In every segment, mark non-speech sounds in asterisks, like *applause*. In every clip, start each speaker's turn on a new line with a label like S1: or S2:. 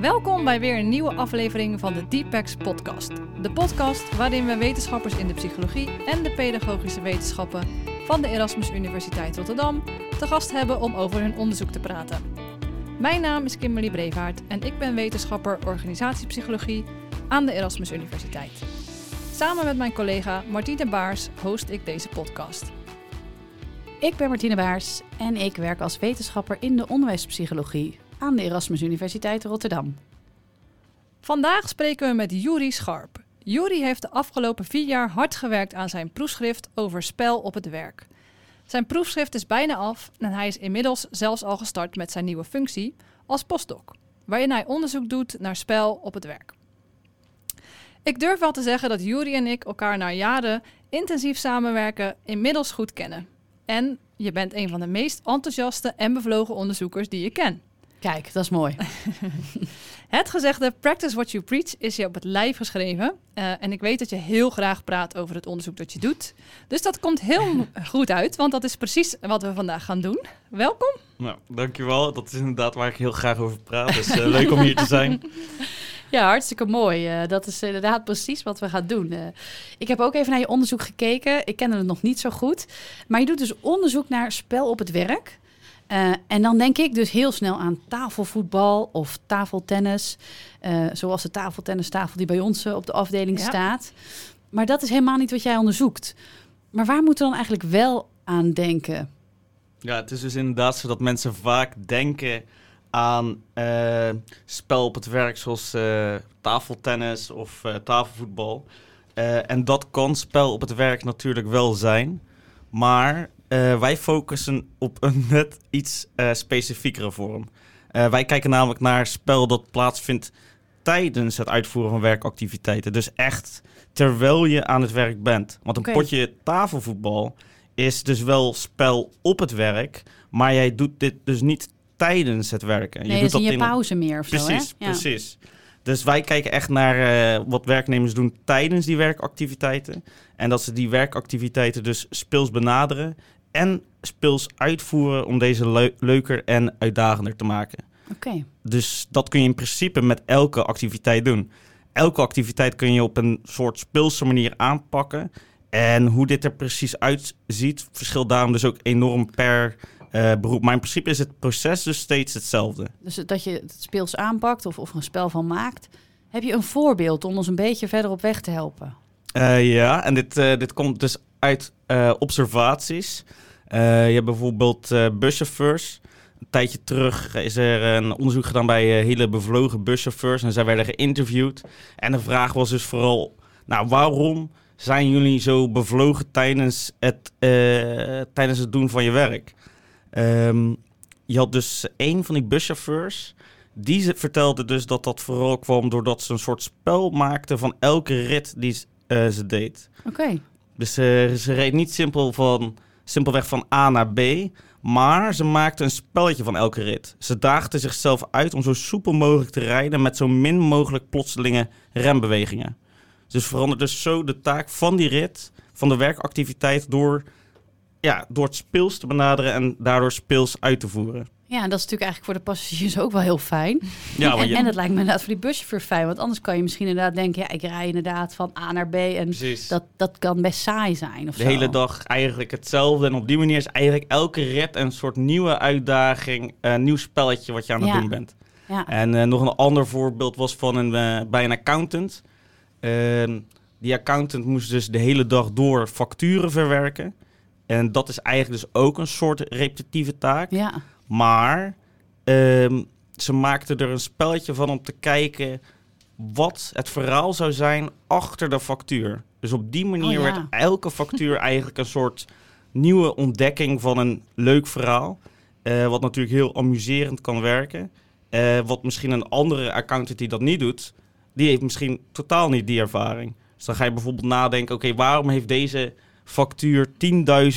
S1: Welkom bij weer een nieuwe aflevering van de Deepex podcast. De podcast waarin we wetenschappers in de psychologie en de pedagogische wetenschappen van de Erasmus Universiteit Rotterdam te gast hebben om over hun onderzoek te praten. Mijn naam is Kimberly Brevaart en ik ben wetenschapper organisatiepsychologie aan de Erasmus Universiteit. Samen met mijn collega Martine Baars host ik deze podcast.
S2: Ik ben Martine Baars en ik werk als wetenschapper in de onderwijspsychologie aan de Erasmus Universiteit Rotterdam.
S1: Vandaag spreken we met Juri Scharp. Juri heeft de afgelopen vier jaar hard gewerkt aan zijn proefschrift over spel op het werk. Zijn proefschrift is bijna af en hij is inmiddels zelfs al gestart met zijn nieuwe functie als postdoc, waarin hij onderzoek doet naar spel op het werk. Ik durf wel te zeggen dat Juri en ik elkaar na jaren intensief samenwerken inmiddels goed kennen. En je bent een van de meest enthousiaste en bevlogen onderzoekers die je ken.
S2: Kijk, dat is mooi. *laughs*
S1: Het gezegde practice what you preach is je op het lijf geschreven. Uh, en ik weet dat je heel graag praat over het onderzoek dat je doet. Dus dat komt heel *laughs* goed uit, want dat is precies wat we vandaag gaan doen. Welkom.
S3: Nou, dankjewel. Dat is inderdaad waar ik heel graag over praat. Dus uh, leuk om hier te zijn. *laughs*
S2: Ja, hartstikke mooi. Uh, dat is inderdaad precies wat we gaan doen. Uh, ik heb ook even naar je onderzoek gekeken. Ik kende het nog niet zo goed. Maar je doet dus onderzoek naar spel op het werk. Uh, en dan denk ik dus heel snel aan tafelvoetbal of tafeltennis. Uh, zoals de tafeltennistafel die bij ons uh, op de afdeling ja. staat. Maar dat is helemaal niet wat jij onderzoekt. Maar waar moeten we dan eigenlijk wel aan denken?
S3: Ja, het is dus inderdaad zo dat mensen vaak denken aan spel op het werk zoals tafeltennis of tafelvoetbal. en dat kan spel op het werk natuurlijk wel zijn. Maar uh, wij focussen op een *laughs* net iets uh, specifiekere vorm. Uh, wij kijken namelijk naar spel dat plaatsvindt tijdens het uitvoeren van werkactiviteiten. Dus echt terwijl je aan het werk bent. Want een okay. potje tafelvoetbal is dus wel spel op het werk, maar jij doet dit dus niet tijdens het werken.
S2: Nee, je doet dat in je pauze meer of
S3: precies,
S2: zo, hè?
S3: Ja. Precies, Dus wij kijken echt naar uh, wat werknemers doen tijdens die werkactiviteiten. En dat ze die werkactiviteiten dus speels benaderen en speels uitvoeren om deze le leuker en uitdagender te maken.
S2: Oké. Okay.
S3: Dus dat kun je in principe met elke activiteit doen. Elke activiteit kun je op een soort speelse manier aanpakken. En hoe dit er precies uitziet, verschilt daarom dus ook enorm per uh, beroep. Maar in principe is het proces dus steeds hetzelfde.
S2: Dus dat je het speels aanpakt of, of er een spel van maakt. Heb je een voorbeeld om ons een beetje verder op weg te helpen?
S3: Uh, ja, en dit, uh, dit komt dus uit observaties. Je hebt bijvoorbeeld buschauffeurs. Een tijdje terug is er een onderzoek gedaan bij hele bevlogen buschauffeurs. En zij werden geïnterviewd. En de vraag was dus vooral, nou, waarom zijn jullie zo bevlogen tijdens het, tijdens het doen van je werk? Um, je had dus een van die buschauffeurs... Die vertelde dus dat dat vooral kwam doordat ze een soort spel maakte van elke rit die ze deed.
S2: Oké. Okay.
S3: Dus uh, ze reed niet simpel van, simpelweg van A naar B, maar ze maakte een spelletje van elke rit. Ze daagde zichzelf uit om zo soepel mogelijk te rijden met zo min mogelijk plotselinge rembewegingen. Dus veranderde dus zo de taak van die rit, van de werkactiviteit, door, ja, door het speels te benaderen en daardoor speels uit te voeren.
S2: Ja, en dat is natuurlijk eigenlijk voor de passagiers ook wel heel fijn.
S3: Ja,
S2: en,
S3: je...
S2: en het lijkt me inderdaad voor die buschauffeur fijn. Want anders kan je misschien inderdaad denken... ja, ik rij inderdaad van A naar B... en dat, dat kan best saai zijn of
S3: De
S2: zo.
S3: hele dag eigenlijk hetzelfde. En op die manier is eigenlijk elke rit een soort nieuwe uitdaging... een nieuw spelletje wat je aan het
S2: Ja.
S3: doen bent.
S2: Ja.
S3: En uh, nog een ander voorbeeld was van een, uh, bij een accountant. Uh, die accountant moest dus de hele dag door facturen verwerken. En dat is eigenlijk dus ook een soort repetitieve taak.
S2: Ja.
S3: Maar um, ze maakten er een spelletje van om te kijken wat het verhaal zou zijn achter de factuur. Dus op die manier
S2: Oh, ja.
S3: werd elke factuur *laughs* eigenlijk een soort nieuwe ontdekking van een leuk verhaal. Uh, wat natuurlijk heel amuserend kan werken. Uh, wat misschien een andere accountant die dat niet doet, die heeft misschien totaal niet die ervaring. Dus dan ga je bijvoorbeeld nadenken, oké, okay, waarom heeft deze factuur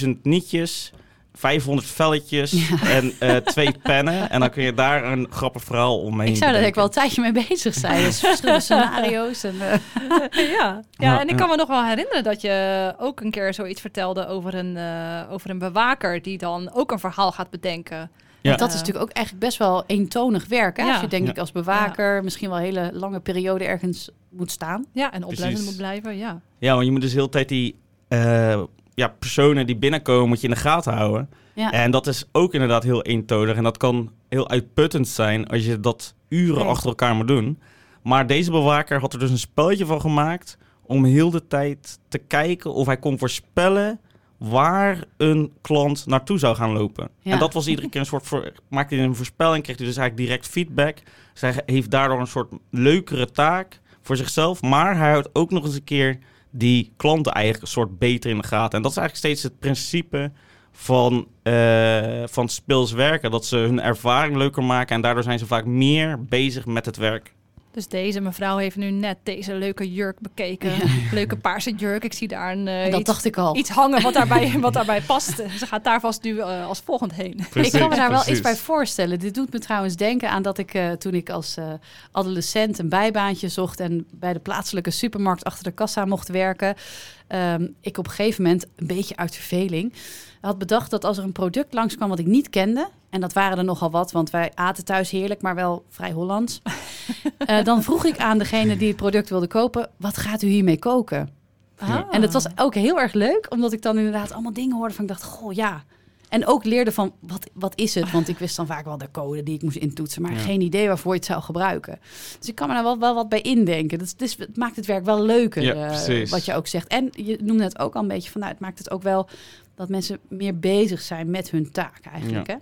S3: 10.000 nietjes 500 velletjes en eh, twee *laughs* pennen. En dan kun je daar een grappig verhaal omheen
S2: Ik zou daar ik wel een tijdje mee bezig zijn. Dus verschillende scenario's. En, eh, *laughs*
S1: ja. ja, en ik kan me nog wel herinneren dat je ook een keer zoiets vertelde over een, eh, over een bewaker die dan ook een verhaal gaat bedenken.
S3: Ja.
S2: Dat is natuurlijk ook eigenlijk best wel eentonig werk. Hè?
S1: Ja.
S2: Als je denk
S3: Ja.
S2: ik als bewaker misschien wel een hele lange periode ergens moet staan.
S1: Ja, en oplettend
S3: Precies.
S1: moet blijven, ja.
S3: Ja, want je moet dus de hele tijd die eh, ja, personen die binnenkomen, moet je in de gaten houden.
S2: Ja.
S3: En dat is ook inderdaad heel eentonig. En dat kan heel uitputtend zijn als je dat uren
S2: Ja.
S3: achter elkaar moet doen. Maar deze bewaker had er dus een spelletje van gemaakt om heel de tijd te kijken of hij kon voorspellen waar een klant naartoe zou gaan lopen.
S2: Ja.
S3: En dat was iedere keer een soort voor, maakte hij een voorspelling, kreeg hij dus eigenlijk direct feedback. Zij heeft daardoor een soort leukere taak voor zichzelf, maar hij houdt ook nog eens een keer die klanten eigenlijk een soort beter in de gaten. En dat is eigenlijk steeds het principe van, eh van speels werken. Dat ze hun ervaring leuker maken en daardoor zijn ze vaak meer bezig met het werk.
S1: Dus deze mevrouw heeft nu net deze leuke jurk bekeken.
S2: Ja.
S1: Leuke paarse jurk. Ik zie daar een, eh,
S2: dat
S1: iets,
S2: dacht ik al.
S1: iets hangen wat daarbij, *laughs* wat daarbij past. Ze gaat daar vast nu eh, als volgend heen.
S2: ik kan me daar wel iets bij voorstellen. Dit doet me trouwens denken aan dat ik eh, toen ik als eh, adolescent een bijbaantje zocht en bij de plaatselijke supermarkt achter de kassa mocht werken. Ehm, ik op een gegeven moment, een beetje uit verveling, had bedacht dat als er een product langskwam wat ik niet kende, en dat waren er nogal wat, want wij aten thuis heerlijk, maar wel vrij Hollands. *laughs* eh, dan vroeg ik aan degene die het product wilde kopen, wat gaat u hiermee koken?
S1: Ah.
S2: En het was ook heel erg leuk, omdat ik dan inderdaad allemaal dingen hoorde van ik dacht, goh ja. En ook leerde van, wat, wat is het? Want ik *laughs* wist dan vaak wel de code die ik moest intoetsen, maar
S3: Ja.
S2: geen idee waarvoor je het zou gebruiken. Dus ik kan me daar wel, wel wat bij indenken. Dus, dus het maakt het werk wel leuker,
S3: Ja,
S2: eh, wat je ook zegt. En je noemde het ook al een beetje van, nou, het maakt het ook wel dat mensen meer bezig zijn met hun taak eigenlijk. Hè?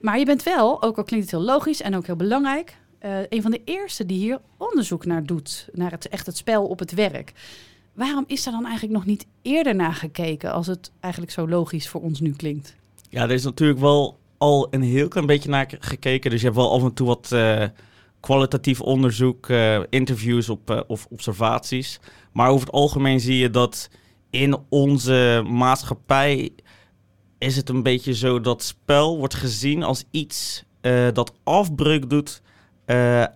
S2: Maar je bent wel, ook al klinkt het heel logisch en ook heel belangrijk, eh, een van de eerste die hier onderzoek naar doet, naar het, echt het spel op het werk. Waarom is daar dan eigenlijk nog niet eerder naar gekeken als het eigenlijk zo logisch voor ons nu klinkt?
S3: Ja, er is natuurlijk wel al een heel klein beetje naar gekeken. Dus je hebt wel af en toe wat eh, kwalitatief onderzoek, eh, interviews op, eh, of observaties. Maar over het algemeen zie je dat in onze maatschappij is het een beetje zo dat spel wordt gezien als iets dat afbreuk doet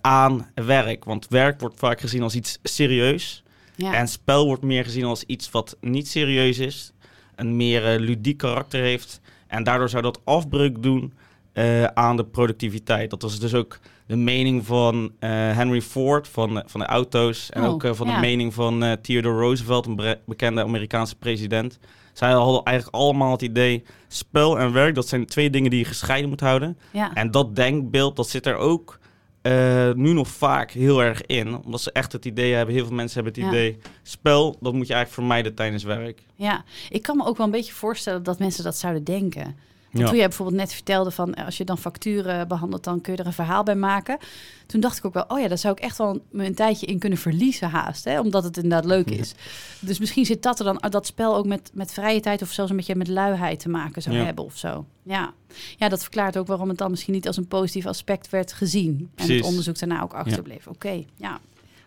S3: aan werk. Want werk wordt vaak gezien als iets serieus.
S2: Ja,
S3: En spel wordt meer gezien als iets wat niet serieus is. Een meer eh, ludiek karakter heeft. En daardoor zou dat afbreuk doen eh, aan de productiviteit. Dat was dus ook de mening van eh, Henry Ford van, van de auto's. En
S2: Oh,
S3: ook van
S2: ja.
S3: de mening van Theodore Roosevelt, een bekende Amerikaanse president. Zij hadden eigenlijk allemaal het idee, spel en werk, dat zijn twee dingen die je gescheiden moet houden.
S2: ja.
S3: En dat denkbeeld, dat zit er ook eh, nu nog vaak heel erg in. Omdat ze echt het idee hebben, heel veel mensen hebben het
S2: Ja.
S3: idee... spel, dat moet je eigenlijk vermijden tijdens werk.
S2: ja, ik kan me ook wel een beetje voorstellen dat mensen dat zouden denken.
S3: Ja.
S2: toen jij bijvoorbeeld net vertelde van eh, als je dan facturen behandelt, dan kun je er een verhaal bij maken. Toen dacht ik ook wel, oh ja, daar zou ik echt wel me een tijdje in kunnen verliezen haast. Hè? Omdat het inderdaad leuk
S3: Ja.
S2: is. Dus misschien zit dat er dan, dat spel ook met, met vrije tijd of zelfs een beetje met luiheid te maken zou
S3: Ja.
S2: hebben of zo. Ja. ja, dat verklaart ook waarom het dan misschien niet als een positief aspect werd gezien. En
S3: Precies.
S2: het onderzoek daarna ook achterbleef. Oké, ja.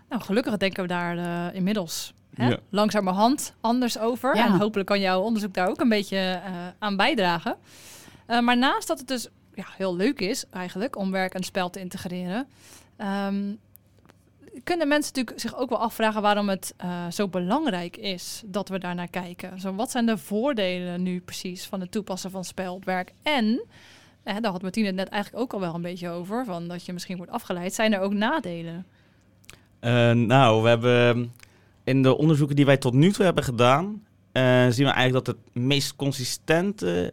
S1: Nou, gelukkig denken we daar eh, inmiddels hè,
S3: Ja.
S1: langzamerhand anders over.
S2: Ja.
S1: En hopelijk kan jouw onderzoek daar ook een beetje eh, aan bijdragen. Eh, maar naast dat het dus ja, heel leuk is eigenlijk om werk en spel te integreren... ehm, kunnen mensen natuurlijk zich ook wel afvragen waarom het eh, zo belangrijk is dat we daar naar kijken. Zo, wat zijn de voordelen nu precies van het toepassen van spel op werk? En, eh, daar had Martine het net eigenlijk ook al wel een beetje over, van dat je misschien wordt afgeleid. Zijn er ook nadelen?
S3: Nou, we hebben in de onderzoeken die wij tot nu toe hebben gedaan... zien we eigenlijk dat het meest consistente...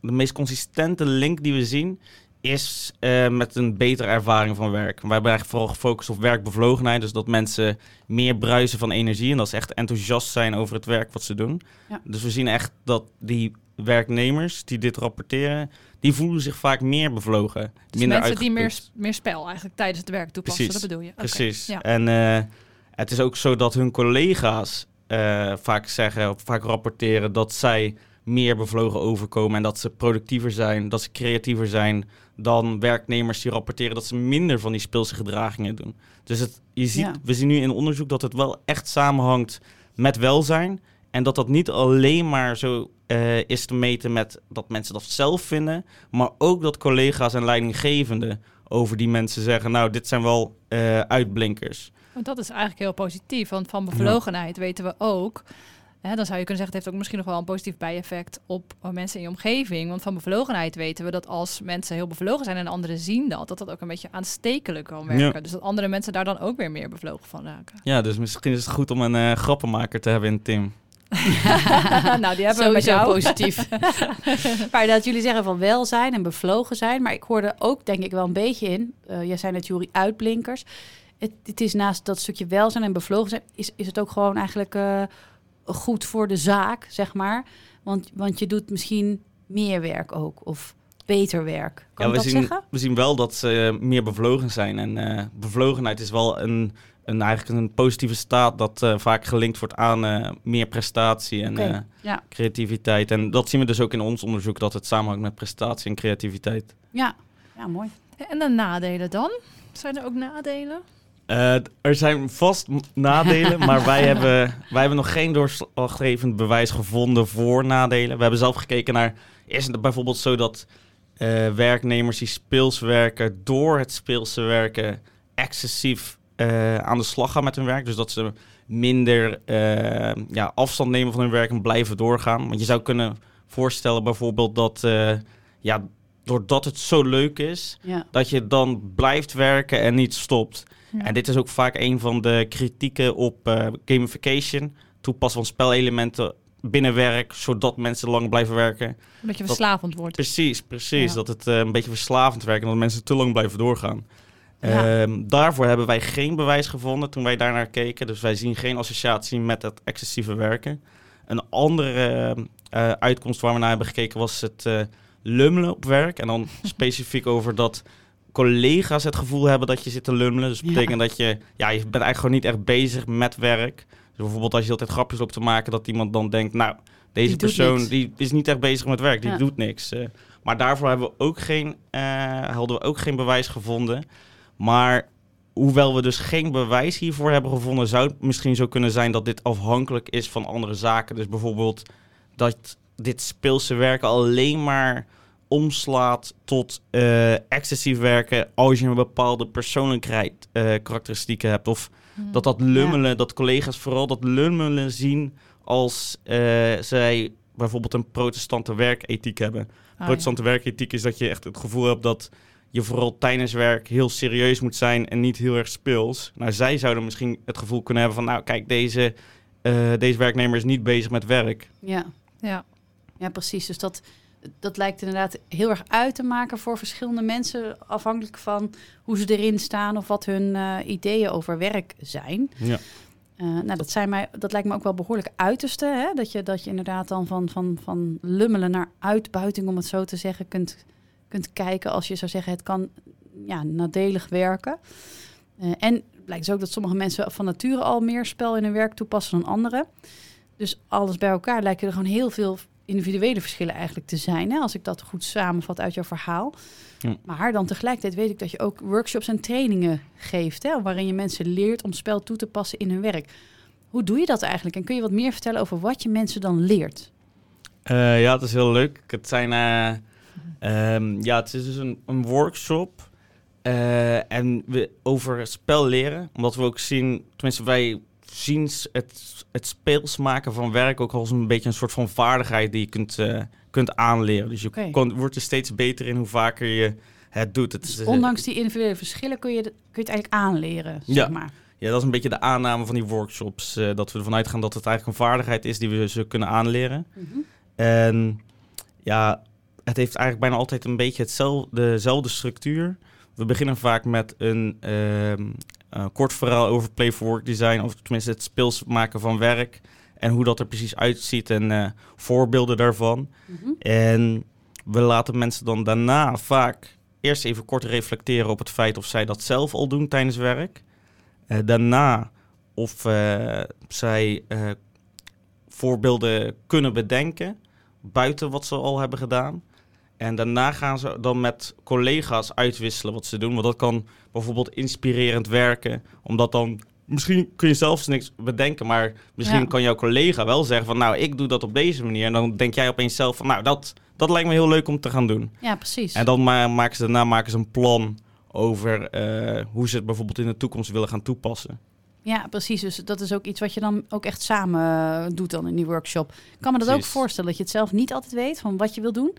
S3: de meest consistente link die we zien... is eh, met een betere ervaring van werk. We hebben eigenlijk vooral gefocust op werkbevlogenheid. Dus dat mensen meer bruisen van energie... en dat ze echt enthousiast zijn over het werk wat ze doen.
S2: Ja.
S3: Dus we zien echt dat die werknemers die dit rapporteren... die voelen zich vaak meer bevlogen.
S1: Dus
S3: minder
S1: mensen die meer, meer spel eigenlijk tijdens het werk toepassen,
S3: Precies.
S1: dat bedoel je? Oké,
S3: Precies.
S1: Ja.
S3: En eh, het is ook zo dat hun collega's eh, vaak zeggen, of vaak rapporteren dat zij meer bevlogen overkomen en dat ze productiever zijn, dat ze creatiever zijn dan werknemers die rapporteren dat ze minder van die speelse gedragingen doen. Dus het, je ziet,
S2: Ja.
S3: we zien nu in onderzoek dat het wel echt samenhangt met welzijn en dat dat niet alleen maar zo eh, is te meten met dat mensen dat zelf vinden, maar ook dat collega's en leidinggevenden over die mensen zeggen, nou, dit zijn wel eh, uitblinkers.
S1: Want dat is eigenlijk heel positief, want van bevlogenheid weten we ook. Hè, dan zou je kunnen zeggen, het heeft ook misschien nog wel een positief bijeffect op mensen in je omgeving. Want van bevlogenheid weten we dat als mensen heel bevlogen zijn en anderen zien dat, dat dat ook een beetje aanstekelijk kan werken.
S3: Ja.
S1: Dus dat andere mensen daar dan ook weer meer bevlogen van raken.
S3: Ja, dus misschien is het goed om een eh, grappenmaker te hebben in het team. *laughs*
S1: nou, die hebben we met
S2: Sowieso
S1: jou.
S2: positief. *laughs* maar dat jullie zeggen van welzijn en bevlogen zijn. Maar ik hoorde ook denk ik wel een beetje in. eh, jij zei net Jury uitblinkers. Het, het is naast dat stukje welzijn en bevlogen zijn... is, is het ook gewoon eigenlijk eh, goed voor de zaak, zeg maar. Want, want je doet misschien meer werk ook. Of beter werk. Kan
S3: ja, we,
S2: dat
S3: zien,
S2: zeggen?
S3: we zien wel dat ze meer bevlogen zijn. En eh, bevlogenheid is wel een, een, eigenlijk een positieve staat dat eh, vaak gelinkt wordt aan eh, meer prestatie en eh,
S2: ja.
S3: creativiteit. En dat zien we dus ook in ons onderzoek, dat het samenhangt met prestatie en creativiteit.
S2: Ja. ja, mooi.
S1: En de nadelen dan? Zijn er ook nadelen?
S3: Eh, er zijn vast nadelen, *laughs* maar wij hebben, wij hebben nog geen doorslaggevend bewijs gevonden voor nadelen. We hebben zelf gekeken naar, is het bijvoorbeeld zo dat eh, werknemers die speels werken, door het speelse werken excessief eh, aan de slag gaan met hun werk. Dus dat ze minder ja, afstand nemen van hun werk en blijven doorgaan. Want je zou kunnen voorstellen bijvoorbeeld dat, ja, doordat het zo leuk is,
S2: Ja.
S3: dat je dan blijft werken en niet stopt.
S1: Ja.
S3: En dit is ook vaak een van de kritieken op eh, gamification. Toepassen van spelelementen binnen werk, zodat mensen lang blijven werken.
S1: Omdat je
S3: Dat-
S1: verslavend wordt.
S3: Precies, precies.
S1: Ja.
S3: Dat het eh, een beetje verslavend werkt en dat mensen te lang blijven doorgaan.
S2: Ja.
S3: Ehm, daarvoor hebben wij geen bewijs gevonden toen wij daarnaar keken. Dus wij zien geen associatie met het excessieve werken. Een andere eh, uitkomst waar we naar hebben gekeken was het eh, lummelen op werk. En dan *laughs* specifiek over dat collega's het gevoel hebben dat je zit te lummelen. Dus dat
S2: Ja.
S3: betekent dat je, ja, je bent eigenlijk gewoon niet echt bezig met werk. Dus bijvoorbeeld als je altijd grapjes loopt te maken, dat iemand dan denkt, nou, deze
S2: Die
S3: persoon die is niet echt bezig met werk, die
S2: Ja.
S3: doet niks. eh. maar daarvoor hebben we ook geen, eh, hadden we ook geen bewijs gevonden. Maar hoewel we dus geen bewijs hiervoor hebben gevonden, zou het misschien zo kunnen zijn dat dit afhankelijk is van andere zaken. Dus bijvoorbeeld dat dit speelse werken alleen maar omslaat tot eh, excessief werken als je een bepaalde persoonlijkheid eh, karakteristieken hebt. Of
S1: Hmm.
S3: dat dat lummelen, dat collega's vooral dat lummelen zien als eh, zij bijvoorbeeld een protestante werkethiek hebben.
S1: Ja.
S3: Protestante werkethiek is dat je echt het gevoel hebt dat je vooral tijdens werk heel serieus moet zijn en niet heel erg speels. Nou, zij zouden misschien het gevoel kunnen hebben van, nou kijk, deze, eh, deze werknemer is niet bezig met werk.
S2: Ja.
S1: Ja.
S2: Ja, precies. Dus dat, dat lijkt inderdaad heel erg uit te maken voor verschillende mensen, afhankelijk van hoe ze erin staan of wat hun eh, ideeën over werk zijn.
S3: Ja.
S2: Eh, nou, dat, zijn mij, dat lijkt me ook wel behoorlijk uiterste. Hè? Dat, je, dat je inderdaad dan van, van, van lummelen naar uitbuiting, om het zo te zeggen, kunt, kunt kijken als je zou zeggen het kan ja, nadelig werken. Eh, en het blijkt dus ook dat sommige mensen van nature al meer spel in hun werk toepassen dan anderen. Dus alles bij elkaar lijken er gewoon heel veel individuele verschillen eigenlijk te zijn. Hè? Als ik dat goed samenvat uit jouw verhaal.
S3: Ja.
S2: Maar dan tegelijkertijd weet ik dat je ook workshops en trainingen geeft. Hè? Waarin je mensen leert om spel toe te passen in hun werk. Hoe doe je dat eigenlijk? En kun je wat meer vertellen over wat je mensen dan leert?
S3: Eh, ja, het is heel leuk. Het zijn, eh, ehm, ja, het is dus een, een workshop eh, en we over spel leren, omdat we ook zien, tenminste wij zien s- het, het speels maken van werk ook als een beetje een soort van vaardigheid die je kunt, eh, kunt aanleren. Dus je kon- wordt er steeds beter in hoe vaker je het doet. Het is,
S2: Dus
S3: eh,
S2: ondanks die individuele verschillen kun je, kun je het eigenlijk aanleren, zeg
S3: Ja.
S2: maar.
S3: Ja, dat is een beetje de aanname van die workshops. eh, dat we ervan uitgaan dat het eigenlijk een vaardigheid is die we ze kunnen aanleren.
S2: Mhm.
S3: En ja, het heeft eigenlijk bijna altijd een beetje hetzelfde, dezelfde structuur. We beginnen vaak met een ehm, eh, kort verhaal over play for work design, of tenminste het speels maken van werk en hoe dat er precies uitziet en eh, voorbeelden daarvan.
S2: Mhm.
S3: En we laten mensen dan daarna vaak eerst even kort reflecteren op het feit of zij dat zelf al doen tijdens werk. Eh, daarna of zij voorbeelden kunnen bedenken buiten wat ze al hebben gedaan. En daarna gaan ze dan met collega's uitwisselen wat ze doen. Want dat kan bijvoorbeeld inspirerend werken, omdat dan misschien kun je zelfs niks bedenken, maar misschien
S2: Ja.
S3: kan jouw collega wel zeggen van, nou, ik doe dat op deze manier. En dan denk jij opeens zelf van, nou, dat, dat lijkt me heel leuk om te gaan doen.
S2: Ja, precies.
S3: En dan ma maken ze daarna maken ze een plan over eh, hoe ze het bijvoorbeeld in de toekomst willen gaan toepassen.
S2: Ja, precies. Dus dat is ook iets wat je dan ook echt samen eh, doet dan in die workshop. Ik kan me dat ook voorstellen dat je het zelf niet altijd weet van wat je wil doen.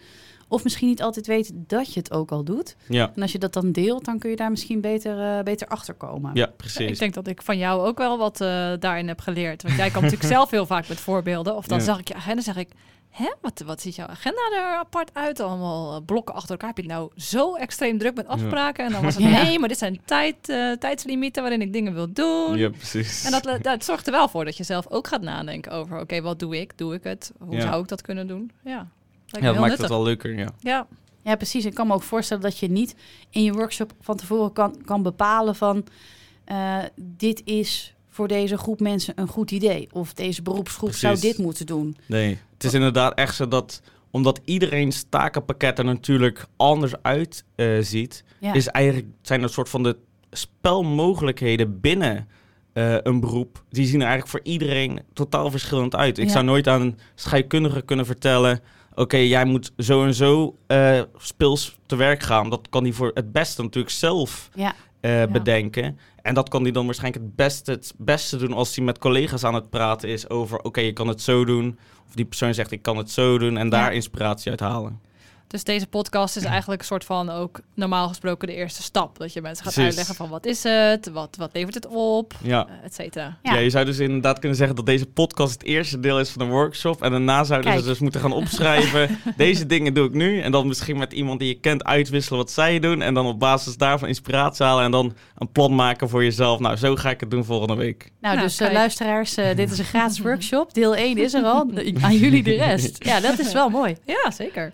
S2: Of misschien niet altijd weet dat je het ook al doet.
S3: Ja,
S2: En als je dat dan deelt, dan kun je daar misschien beter, eh, beter achter komen.
S3: ja
S1: Ik
S3: precies.
S1: denk dat ik van jou ook wel wat eh, daarin heb geleerd. Want jij komt natuurlijk *laughs* zelf heel vaak met voorbeelden. Of dan
S3: Ja.
S1: zag ik je agenda en zeg ik... Hè, wat, wat ziet jouw agenda er apart uit? Allemaal eh, blokken achter elkaar. Heb je het nou zo extreem druk met afspraken? En dan was het, *laughs*
S2: Ja.
S1: nee, maar dit zijn tijd, eh, tijdslimieten waarin ik dingen wil doen.
S3: Ja, precies.
S1: En dat, eh, dat zorgt er wel voor dat je zelf ook gaat nadenken over... oké, wat doe ik? Doe ik het? Hoe
S3: Ja.
S1: zou ik dat kunnen doen? Ja, lijkt
S3: ja, dat maakt
S1: nuttig.
S3: het wel leuker, ja.
S1: Ja,
S2: Ja, precies. Ik kan me ook voorstellen dat je niet in je workshop van tevoren kan, kan bepalen van eh, dit is voor deze groep mensen een goed idee. Of deze beroepsgroep zou dit moeten doen.
S3: Nee, het is inderdaad echt zo dat omdat iedereen's takenpakket er natuurlijk anders uit eh, ziet,
S2: Ja.
S3: is eigenlijk zijn er een soort van de spelmogelijkheden binnen eh, een beroep. Die zien er eigenlijk voor iedereen totaal verschillend uit. Ik
S2: Ja.
S3: zou nooit aan een scheikundige kunnen vertellen. Oké, jij moet zo en zo eh, speels te werk gaan. Dat kan hij voor het beste natuurlijk zelf
S2: Ja.
S3: Eh, bedenken. En dat kan hij dan waarschijnlijk het beste, het beste doen als hij met collega's aan het praten is over... oké, je kan het zo doen. Of die persoon zegt, ik kan het zo doen. En daar
S2: Ja.
S3: inspiratie uit halen.
S1: Dus deze podcast is *clears throat* eigenlijk een soort van ook normaal gesproken de eerste stap. Dat je mensen gaat
S3: Precies.
S1: uitleggen van wat is het, wat, wat levert het op,
S3: Ja.
S1: eh, et cetera.
S3: Ja.
S2: Ja.
S3: je zou dus inderdaad kunnen zeggen dat deze podcast het eerste deel is van een workshop. En daarna zouden
S2: Kijk.
S3: ze dus moeten gaan opschrijven. *laughs* deze dingen doe ik nu. En dan misschien met iemand die je kent uitwisselen wat zij doen. En dan op basis daarvan inspiratie halen. En dan een plan maken voor jezelf. Nou, zo ga ik het doen volgende week.
S2: Nou,
S1: Nou,
S2: dus eh, luisteraars, eh, dit is een gratis *laughs* workshop. Deel 1 is er al. Aan jullie de rest. *laughs* Ja, dat is wel mooi.
S1: Ja, zeker.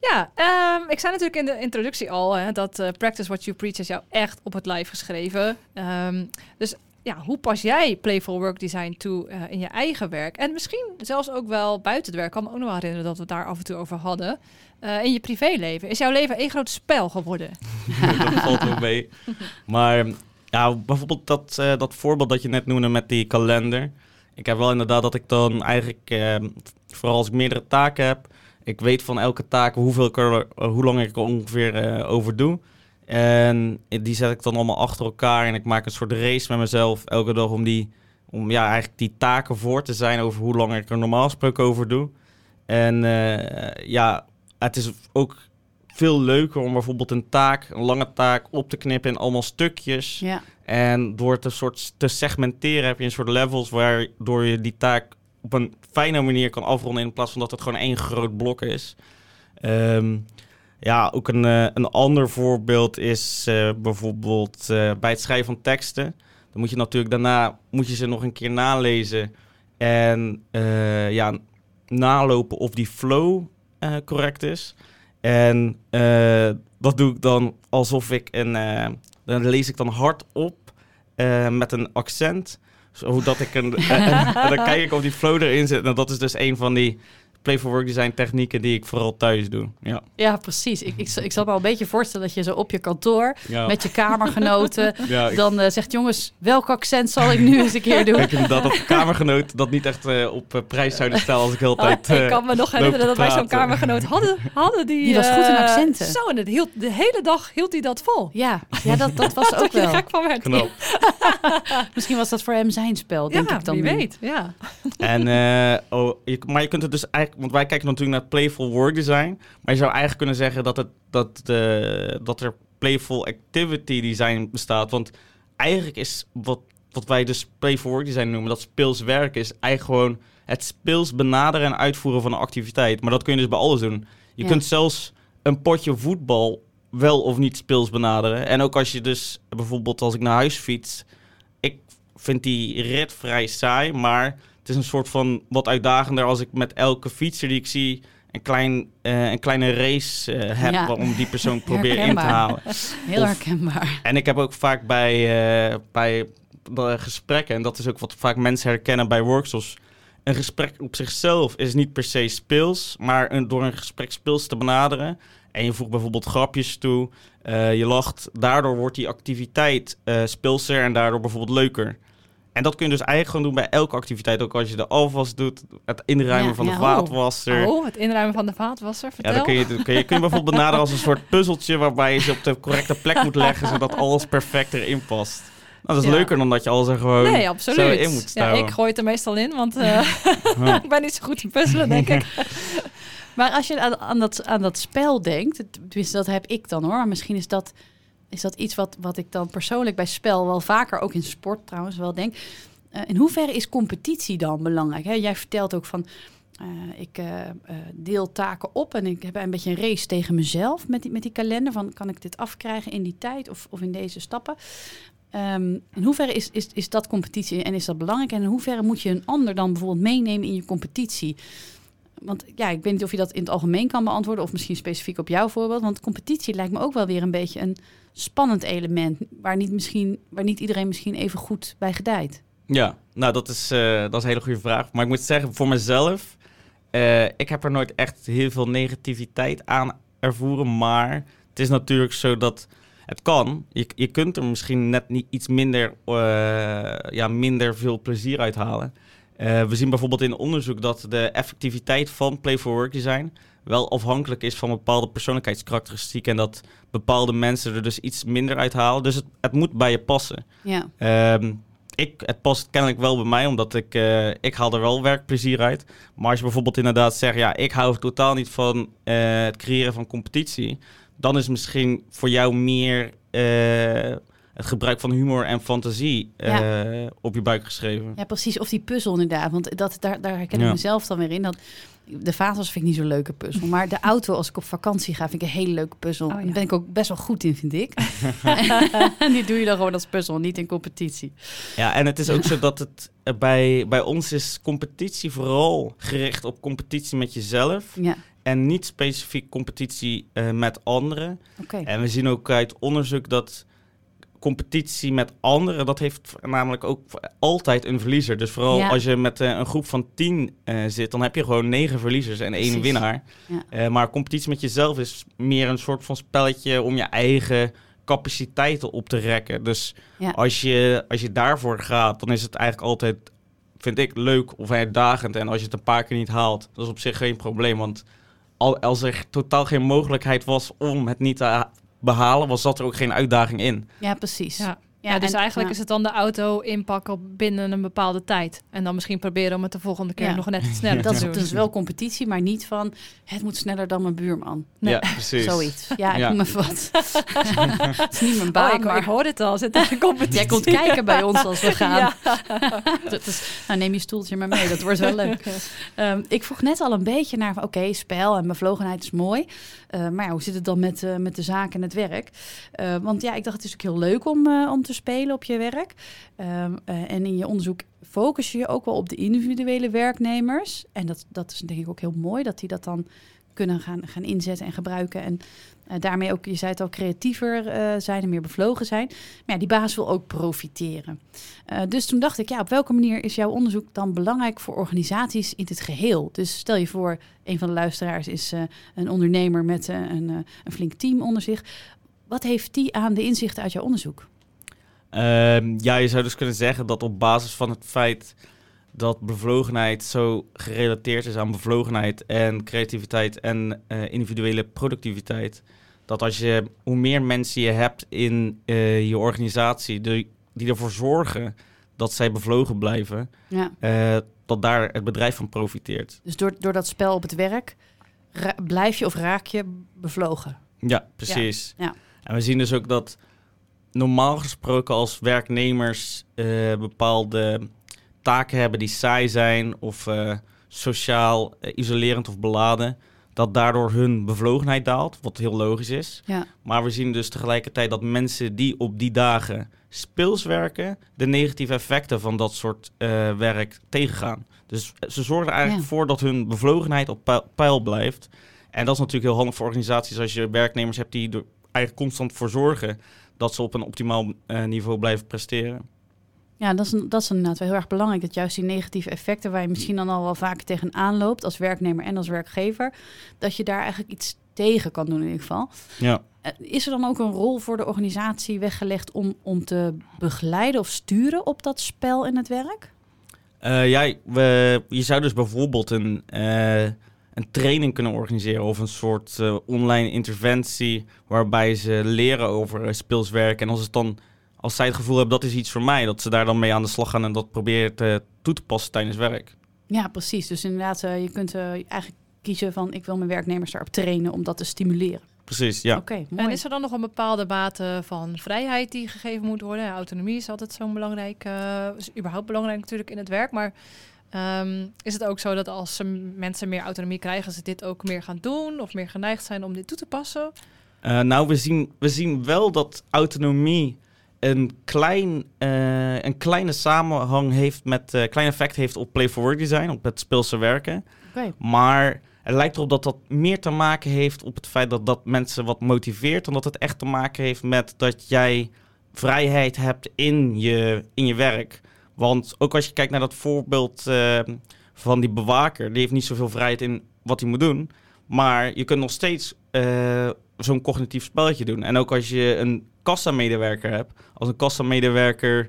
S1: Ja, ehm, ik zei natuurlijk in de introductie al hè, dat eh, Practice What You Preach is jou echt op het lijf geschreven. Ehm, dus ja, hoe pas jij Playful Work Design toe eh, in je eigen werk? En misschien zelfs ook wel buiten het werk. Ik kan me ook nog wel herinneren dat we het daar af en toe over hadden. Eh, in je privéleven. Is jouw leven één groot spel geworden? *laughs*
S3: dat valt wel mee. Maar ja, bijvoorbeeld dat, dat voorbeeld dat je net noemde met die kalender. Ik heb wel inderdaad dat ik dan eigenlijk, eh, vooral als ik meerdere taken heb, ik weet van elke taak hoeveel ik er, eh, hoe lang ik er ongeveer eh, over doe. En die zet ik dan allemaal achter elkaar en ik maak een soort race met mezelf elke dag om die, om ja, eigenlijk die taken voor te zijn over hoe lang ik er normaal gesproken over doe. En eh, ja, het is ook veel leuker om bijvoorbeeld een taak, een lange taak, op te knippen in allemaal stukjes.
S2: Ja,
S3: En door het een soort te segmenteren heb je een soort levels waardoor je die taak op een fijne manier kan afronden in plaats van dat het gewoon één groot blok is. Ehm, ja, ook een, eh, een ander voorbeeld is eh, bijvoorbeeld eh, bij het schrijven van teksten. Dan moet je natuurlijk daarna moet je ze nog een keer nalezen en ja, nalopen of die flow correct is. En dat doe ik dan alsof ik een. dan lees ik dan hard op eh, met een accent. Zodat ik een. *laughs* en, dan kijk ik of die flow erin zit. En dat is dus een van die Playful Work Design technieken die ik vooral thuis doe. Ja.
S2: ja precies. Ik, ik, ik zal me al een beetje voorstellen dat je zo op je kantoor
S3: Ja.
S2: met je kamergenoten *laughs*
S3: ja, ik
S2: dan eh, zegt... jongens, welk accent zal ik nu eens een keer doen?
S3: denk inderdaad dat de kamergenoot dat niet echt eh, op eh, prijs zouden stellen als ik heel
S1: Oh,
S3: tijd.
S1: ik
S3: eh,
S1: kan me nog herinneren dat wij zo'n kamergenoot hadden. hadden die,
S2: Die was goed in
S1: eh,
S2: accenten.
S1: Zo, en het hield, de hele dag hield hij dat vol.
S2: Ja, ja dat, dat was *laughs* ook
S1: Dat
S2: wel.
S1: gek van werd.
S3: Knap. *laughs*
S2: Misschien was dat voor hem zijn spel, denk
S1: ja,
S2: ik dan
S1: wie
S2: nu.
S1: weet. Ja.
S3: En, eh, oh, je, maar je kunt het dus eigenlijk, want wij kijken natuurlijk naar playful work design, maar je zou eigenlijk kunnen zeggen dat, het, dat, de, dat er playful activity design bestaat. Want eigenlijk is wat, wat wij dus playful work design noemen, dat speels werken, is eigenlijk gewoon het speels benaderen en uitvoeren van een activiteit. Maar dat kun je dus bij alles doen. Je
S2: Ja.
S3: kunt zelfs een potje voetbal wel of niet speels benaderen. En ook als je dus bijvoorbeeld als ik naar huis fiets, ik vind die rit vrij saai, maar het is een soort van wat uitdagender als ik met elke fietser die ik zie een, klein, eh, een kleine race eh, heb
S2: Ja.
S3: om die persoon *laughs* probeer in te halen.
S2: Heel
S3: Of-
S2: herkenbaar.
S3: En ik heb ook vaak bij, eh, bij gesprekken, en dat is ook wat vaak mensen herkennen bij workshops. Een gesprek op zichzelf is niet per se speels, maar een, door een gesprek speels te benaderen en je voegt bijvoorbeeld grapjes toe, je lacht, daardoor wordt die activiteit speelser en daardoor bijvoorbeeld leuker. En dat kun je dus eigenlijk gewoon doen bij elke activiteit. Ook als je de afwas doet, het inruimen
S2: Ja,
S3: van de
S2: ja.
S3: vaatwasser.
S1: Oh, het inruimen van de vaatwasser, vertel.
S3: Ja, dan kun je, kun, je, kun je bijvoorbeeld benaderen als een soort puzzeltje waarbij je ze op de correcte plek moet leggen, *laughs* zodat alles perfect erin past. Nou, dat is
S1: Ja.
S3: leuker dan dat je alles er gewoon
S1: Nee,
S3: zo
S1: absoluut.
S3: in moet
S1: ja,
S3: stouwen.
S1: ik gooi het er meestal in, want eh, *laughs*
S3: Ja. *laughs*
S1: ik ben niet zo goed in puzzelen, denk ik.
S2: Maar als je aan, aan, dat, aan dat spel denkt, tenminste dat heb ik dan hoor, maar misschien is dat, is dat iets wat, wat ik dan persoonlijk bij spel wel vaker, ook in sport trouwens, wel denk. Eh, in hoeverre is competitie dan belangrijk? Hè? Jij vertelt ook van, eh, ik eh, deel taken op en ik heb een beetje een race tegen mezelf met die, met die kalender. Van, kan ik dit afkrijgen in die tijd of, of in deze stappen? Ehm, in hoeverre is, is, is dat competitie en is dat belangrijk? En in hoeverre moet je een ander dan bijvoorbeeld meenemen in je competitie? Want ja, ik weet niet of je dat in het algemeen kan beantwoorden of misschien specifiek op jouw voorbeeld. Want competitie lijkt me ook wel weer een beetje een spannend element waar niet, misschien, waar niet iedereen misschien even goed bij gedijt.
S3: Ja, nou dat is, eh, dat is een hele goede vraag. Maar ik moet zeggen, voor mezelf, eh, ik heb er nooit echt heel veel negativiteit aan ervoeren. Maar het is natuurlijk zo dat het kan. Je, je kunt er misschien net niet iets minder, eh, ja, minder veel plezier uit halen. We zien bijvoorbeeld in onderzoek dat de effectiviteit van Play for Work design wel afhankelijk is van bepaalde persoonlijkheidskarakteristieken. En dat bepaalde mensen er dus iets minder uit halen. Dus het, het moet bij je passen.
S2: Ja,
S3: Ehm, ik, het past kennelijk wel bij mij, omdat ik, eh, ik haal er wel werkplezier uit. Maar als je bijvoorbeeld inderdaad zegt, ja, ik hou totaal niet van eh, het creëren van competitie, dan is misschien voor jou meer eh, het gebruik van humor en fantasie op je buik geschreven.
S2: ja, precies. Of die puzzel inderdaad. Want dat, daar, daar herken ik
S3: Ja.
S2: mezelf dan weer in. Dat, de vaatwas vind ik niet zo'n leuke puzzel. Maar de auto, als ik op vakantie ga, vind ik een hele leuke puzzel.
S1: Oh, ja.
S2: Daar ben ik ook best wel goed in, vind ik. *laughs* en die doe je dan gewoon als puzzel, niet in competitie.
S3: Ja, en het is ook zo dat het eh, bij, bij ons is competitie vooral gericht op competitie met jezelf.
S2: Ja,
S3: En niet specifiek competitie eh, met anderen.
S2: oké.
S3: En we zien ook uit onderzoek dat competitie met anderen, dat heeft namelijk ook altijd een verliezer. Dus vooral
S2: Ja.
S3: als je met eh, een groep van tien eh, zit, dan heb je gewoon negen verliezers en één
S2: Precies.
S3: winnaar.
S2: Ja.
S3: Eh, maar competitie met jezelf is meer een soort van spelletje om je eigen capaciteiten op te rekken. Dus
S2: Ja.
S3: als, je, als je daarvoor gaat, dan is het eigenlijk altijd, vind ik, leuk of uitdagend. En als je het een paar keer niet haalt, dat is op zich geen probleem. Want al, als er totaal geen mogelijkheid was om het niet te behalen, was dat er ook geen uitdaging in.
S2: Ja, precies.
S1: Ja. Ja, dus
S2: en-
S1: eigenlijk
S2: ja.
S1: is het dan de auto inpakken op binnen een bepaalde tijd. En dan misschien proberen om het de volgende keer
S2: Ja.
S1: nog net sneller
S2: Dat
S1: te
S2: is dus wel competitie, maar niet van het moet sneller dan mijn buurman.
S1: Nee.
S3: Ja, precies.
S2: Zoiets. Ja, ik
S3: Ja.
S2: noem even wat. *laughs* het is niet mijn baan,
S1: Oh, ik,
S2: maar
S1: ik hoor het al. Zit er een competitie?
S2: jij komt kijken bij ons als we *laughs* gaan.
S1: Ja.
S2: Dat is, nou, neem je stoeltje maar mee, dat wordt wel leuk. *laughs* Ehm, ik vroeg net al een beetje naar, van, oké, spel en bevlogenheid is mooi. Eh, maar hoe zit het dan met, eh, met de zaak en het werk? Eh, want ja, ik dacht, het is ook heel leuk om, om te spelen op je werk. Ehm, eh, en in je onderzoek focus je je ook wel op de individuele werknemers. En dat, dat is denk ik ook heel mooi, dat die dat dan kunnen gaan, gaan inzetten en gebruiken. En eh, daarmee ook, je zei het al, creatiever eh, zijn en meer bevlogen zijn. Maar ja, die baas wil ook profiteren. Eh, dus toen dacht ik, ja, op welke manier is jouw onderzoek dan belangrijk voor organisaties in het geheel? Dus stel je voor, een van de luisteraars is een ondernemer met een, een flink team onder zich. Wat heeft die aan de inzichten uit jouw onderzoek?
S3: Ehm, ja, je zou dus kunnen zeggen dat op basis van het feit dat bevlogenheid zo gerelateerd is aan bevlogenheid en creativiteit en eh, individuele productiviteit, dat als je hoe meer mensen je hebt in eh, je organisatie die, die ervoor zorgen dat zij bevlogen blijven,
S2: Ja,
S3: eh, dat daar het bedrijf van profiteert.
S2: dus door, door dat spel op het werk blijf je of raak je bevlogen.
S3: Ja, precies.
S2: Ja, ja.
S3: En we zien dus ook dat normaal gesproken als werknemers bepaalde taken hebben die saai zijn of eh, sociaal eh, isolerend of beladen, dat daardoor hun bevlogenheid daalt, wat heel logisch is.
S2: Ja,
S3: Maar we zien dus tegelijkertijd dat mensen die op die dagen speels werken, de negatieve effecten van dat soort eh, werk tegengaan. Dus ze zorgen er eigenlijk
S2: Ja.
S3: voor dat hun bevlogenheid op peil- blijft. En dat is natuurlijk heel handig voor organisaties als je werknemers hebt die er eigenlijk constant voor zorgen dat ze op een optimaal niveau blijven presteren.
S2: Ja dat, is, een- dat is inderdaad wel heel erg belangrijk. Dat juist die negatieve effecten waar je misschien dan al wel vaker tegenaan loopt als werknemer en als werkgever, dat je daar eigenlijk iets tegen kan doen in ieder geval.
S3: Ja.
S2: Eh, Is er dan ook een rol voor de organisatie weggelegd om, om te begeleiden of sturen op dat spel in het werk?
S3: Eh, ja, we, je zou dus bijvoorbeeld een, eh, een training kunnen organiseren of een soort online interventie waarbij ze leren over uh, speelswerk. En als, het dan, als zij het gevoel hebben dat is iets voor mij, dat ze daar dan mee aan de slag gaan en dat proberen te, toe te passen tijdens werk.
S2: Ja, precies. Dus inderdaad, eh, je kunt eh, eigenlijk kiezen van ik wil mijn werknemers daarop trainen om dat te stimuleren.
S3: Precies, ja.
S2: Oké, mooi.
S1: En is er dan nog een bepaalde mate van vrijheid die gegeven moet worden? Ja, autonomie is altijd zo'n belangrijk, eh, is überhaupt belangrijk natuurlijk in het werk. Maar ehm, is het ook zo dat als ze mensen meer autonomie krijgen, ze dit ook meer gaan doen of meer geneigd zijn om dit toe te passen?
S3: Eh, nou, we zien, we zien wel dat autonomie een, klein, eh, een kleine samenhang heeft met, eh klein effect heeft op play for work design, op het speelse werken. Maar het lijkt erop dat dat meer te maken heeft op het feit dat dat mensen wat motiveert. Dan dat het echt te maken heeft met dat jij vrijheid hebt in je, in je werk. Want ook als je kijkt naar dat voorbeeld eh, van die bewaker, die heeft niet zoveel vrijheid in wat hij moet doen. Maar je kunt nog steeds zo'n cognitief spelletje doen. En ook als je een kassamedewerker hebt, als een kassamedewerker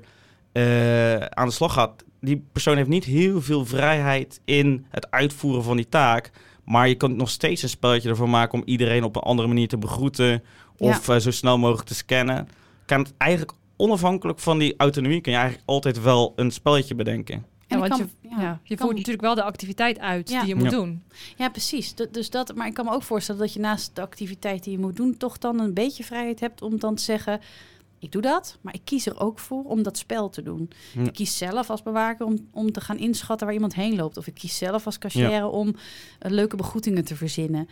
S3: eh, aan de slag gaat, die persoon heeft niet heel veel vrijheid in het uitvoeren van die taak. Maar je kunt nog steeds een spelletje ervan maken om iedereen op een andere manier te begroeten. Of eh, zo snel mogelijk te scannen. Kan het eigenlijk onafhankelijk van die autonomie, kun je eigenlijk altijd wel een spelletje bedenken.
S2: En
S1: Ja, want
S2: kan-
S1: je,
S2: ja,
S1: ja, je voert natuurlijk wel de activiteit uit
S2: Ja.
S1: die je moet
S3: Ja.
S1: doen.
S2: Ja, precies. D- dus dat, maar ik kan me ook voorstellen dat je naast de activiteit die je moet doen, toch dan een beetje vrijheid hebt om dan te zeggen: ik doe dat, maar ik kies er ook voor om dat spel te doen.
S3: Ja.
S2: Ik kies zelf als bewaker om, om te gaan inschatten waar iemand heen loopt. Of ik kies zelf als cashier om eh, leuke begroetingen te verzinnen.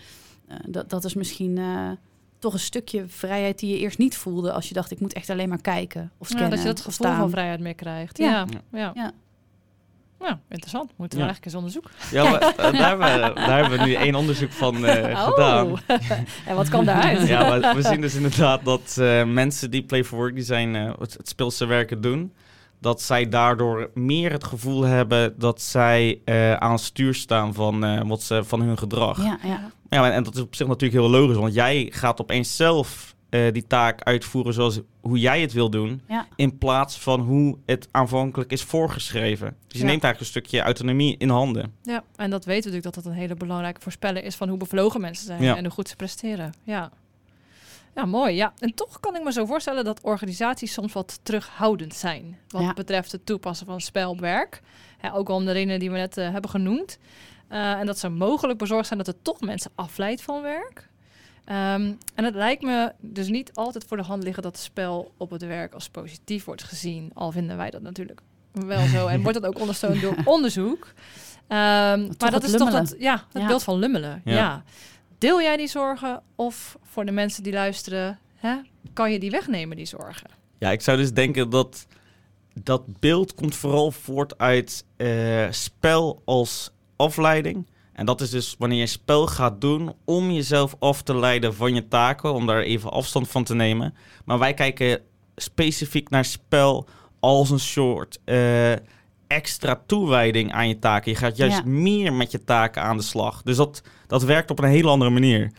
S2: Eh, dat, dat is misschien eh, toch een stukje vrijheid die je eerst niet voelde als je dacht: ik moet echt alleen maar kijken of
S1: Ja,
S2: scannen.
S1: dat je dat gevoel
S2: staan.
S1: van vrijheid meer krijgt.
S2: Ja.
S1: Ja, ja. ja.
S2: Ja.
S1: Ja, interessant. Moeten we
S3: Ja.
S1: eigenlijk eens onderzoeken.
S3: Ja, maar, eh, *laughs* daar, hebben, we- daar hebben we nu één onderzoek van eh, gedaan.
S1: Oh, *laughs* en wat kwam daaruit?
S3: Ja, maar we zien dus inderdaad dat eh, mensen die Play for Work Design eh, het, het speelse werken doen, dat zij daardoor meer het gevoel hebben dat zij eh, aan het stuur staan van, eh, wat ze, van hun gedrag.
S2: Ja, ja.
S3: Ja, en dat is op zich natuurlijk heel logisch, want jij gaat opeens zelf eh, die taak uitvoeren zoals hoe jij het wil doen,
S2: Ja.
S3: in plaats van hoe het aanvankelijk is voorgeschreven. Dus je
S1: Ja.
S3: neemt eigenlijk een stukje autonomie in handen.
S1: Ja, en dat weten we natuurlijk dat dat een hele belangrijke voorspeller is van hoe bevlogen mensen zijn
S3: Ja.
S1: en hoe goed ze presteren. Ja. Ja, mooi. Ja. En toch kan ik me zo voorstellen dat organisaties soms wat terughoudend zijn. Wat
S2: Ja.
S1: betreft het toepassen van spel op werk. Ja, ook al om de redenen die we net eh, hebben genoemd. Eh, en dat ze mogelijk bezorgd zijn dat het toch mensen afleidt van werk. Ehm, en het lijkt me dus niet altijd voor de hand liggen dat het spel op het werk als positief wordt gezien. Al vinden wij dat natuurlijk wel zo. En wordt dat ook ondersteund door *laughs* onderzoek. Ehm, maar dat is toch dat, ja, het
S2: Ja.
S1: beeld van lummelen. Ja.
S3: Ja.
S1: Deel jij die zorgen? Of voor de mensen die luisteren, hè, kan je die wegnemen, die zorgen?
S3: Ja, ik zou dus denken dat dat beeld komt vooral voort uit eh, spel als afleiding. En dat is dus wanneer je spel gaat doen om jezelf af te leiden van je taken, om daar even afstand van te nemen. Maar wij kijken specifiek naar spel als een soort eh, extra toewijding aan je taken. Je gaat juist
S2: Ja.
S3: meer met je taken aan de slag. Dus dat, dat werkt op een hele andere manier.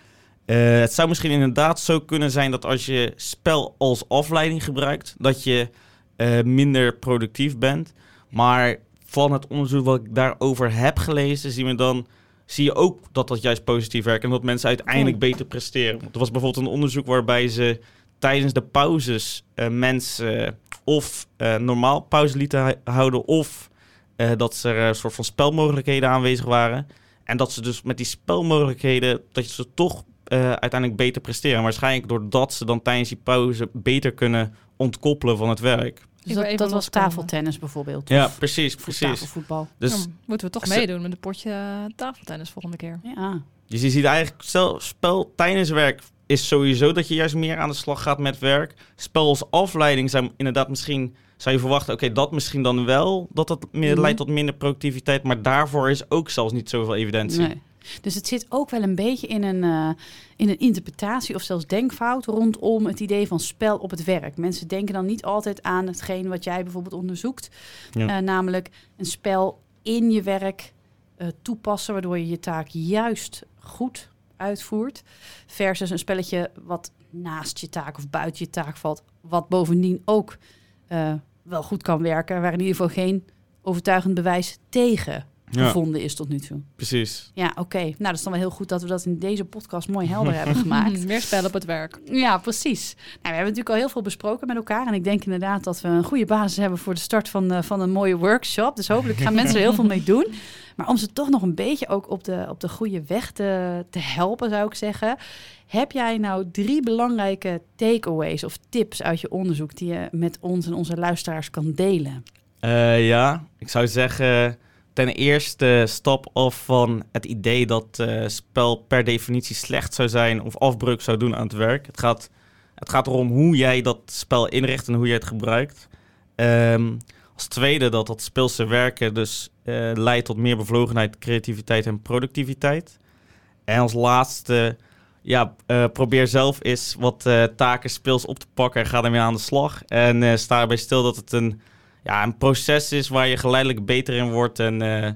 S3: Eh, het zou misschien inderdaad zo kunnen zijn dat als je spel als afleiding gebruikt, dat je eh, minder productief bent. Maar van het onderzoek wat ik daarover heb gelezen, zien we dan, zie je ook dat dat juist positief werkt en dat mensen uiteindelijk beter presteren. Want er was bijvoorbeeld een onderzoek waarbij ze tijdens de pauzes eh, mensen eh, of eh, normaal pauze lieten houden of eh, dat ze er een soort van spelmogelijkheden aanwezig waren. En dat ze dus met die spelmogelijkheden, dat ze toch uiteindelijk beter presteren. Waarschijnlijk doordat ze dan tijdens die pauze beter kunnen ontkoppelen van het werk.
S2: Dus dat, was tafeltennis bijvoorbeeld.
S3: Ja, precies, precies.
S2: tafelvoetbal.
S3: Dus,
S1: moeten we toch meedoen met een potje eh, tafeltennis volgende keer.
S2: Ja.
S3: dus je ziet eigenlijk, stel, spel tijdens werk is sowieso dat je juist meer aan de slag gaat met werk. Spel als afleiding zou inderdaad misschien, zou je verwachten, oké, dat misschien dan wel, dat dat meer
S2: Mhm.
S3: leidt tot minder productiviteit. Maar daarvoor is ook zelfs niet zoveel evidentie.
S2: Nee. Dus het zit ook wel een beetje in een, eh, in een interpretatie of zelfs denkfout rondom het idee van spel op het werk. Mensen denken dan niet altijd aan hetgeen wat jij bijvoorbeeld onderzoekt.
S3: Ja.
S2: Eh, namelijk een spel in je werk eh, toepassen, waardoor je je taak juist goed uitvoert. Versus een spelletje wat naast je taak of buiten je taak valt. Wat bovendien ook wel goed kan werken. Waar in ieder geval geen overtuigend bewijs tegen
S3: Ja,
S2: gevonden is tot nu toe.
S3: precies.
S2: Ja, oké. Nou, dat is dan wel heel goed dat we dat in deze podcast mooi helder hebben *laughs* gemaakt.
S1: Meer spel op het werk.
S2: Ja, precies. Nou, we hebben natuurlijk al heel veel besproken met elkaar. En ik denk inderdaad dat we een goede basis hebben voor de start van, van een mooie workshop. Dus hopelijk gaan mensen er heel veel mee doen. Maar om ze toch nog een beetje ook op de, op de goede weg te, te helpen, zou ik zeggen. Heb jij nou drie belangrijke takeaways of tips uit je onderzoek die je met ons en onze luisteraars kan delen?
S3: Eh, ja, ik zou zeggen, ten eerste stap af van het idee dat eh spel per definitie slecht zou zijn of afbreuk zou doen aan het werk. Het gaat, het gaat erom hoe jij dat spel inricht en hoe jij het gebruikt. Ehm, als tweede dat dat speelse werken dus eh, leidt tot meer bevlogenheid, creativiteit en productiviteit. En als laatste, ja, eh, probeer zelf eens wat taken speels op te pakken en ga ermee aan de slag. En sta erbij stil dat het een ja, een proces is waar je geleidelijk beter in wordt en eh,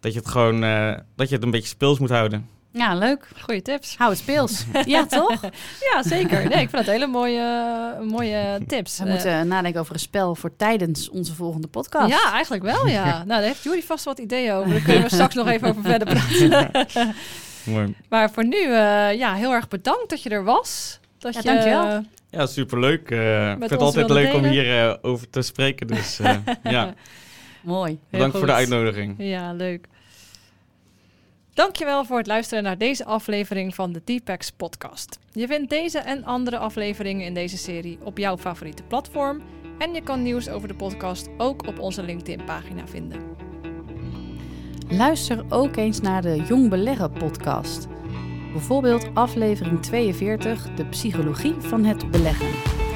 S3: dat je het gewoon eh, dat je het een beetje speels moet houden.
S2: Ja, leuk.
S1: Goeie tips.
S2: Hou het speels. *laughs* ja, toch? *laughs*
S1: Ja, zeker. Nee, ik vind dat hele mooie, mooie tips.
S2: We
S1: Eh,
S2: moeten nadenken over een spel voor tijdens onze volgende podcast.
S1: Ja, eigenlijk wel, ja. *laughs* Nou, daar heeft Jury vast wat ideeën over. Daar kunnen we straks nog even over verder praten.
S3: Mooi.
S1: maar voor nu, eh, ja, heel erg bedankt dat je er was. Dat
S2: Ja,
S1: je,
S2: dankjewel.
S3: Ja, superleuk. Eh ik vind het altijd leuk om
S1: delen.
S3: hier eh, over te spreken. Dus eh, *laughs* ja,
S2: Mooi.
S3: bedankt voor de uitnodiging.
S1: Ja, leuk. Dankjewel voor het luisteren naar deze aflevering van de T-Pex podcast. Je vindt deze en andere afleveringen in deze serie op jouw favoriete platform. En je kan nieuws over de podcast ook op onze LinkedIn-pagina vinden.
S2: Luister ook eens naar de Jong Beleggen podcast. Bijvoorbeeld aflevering 42, de psychologie van het beleggen.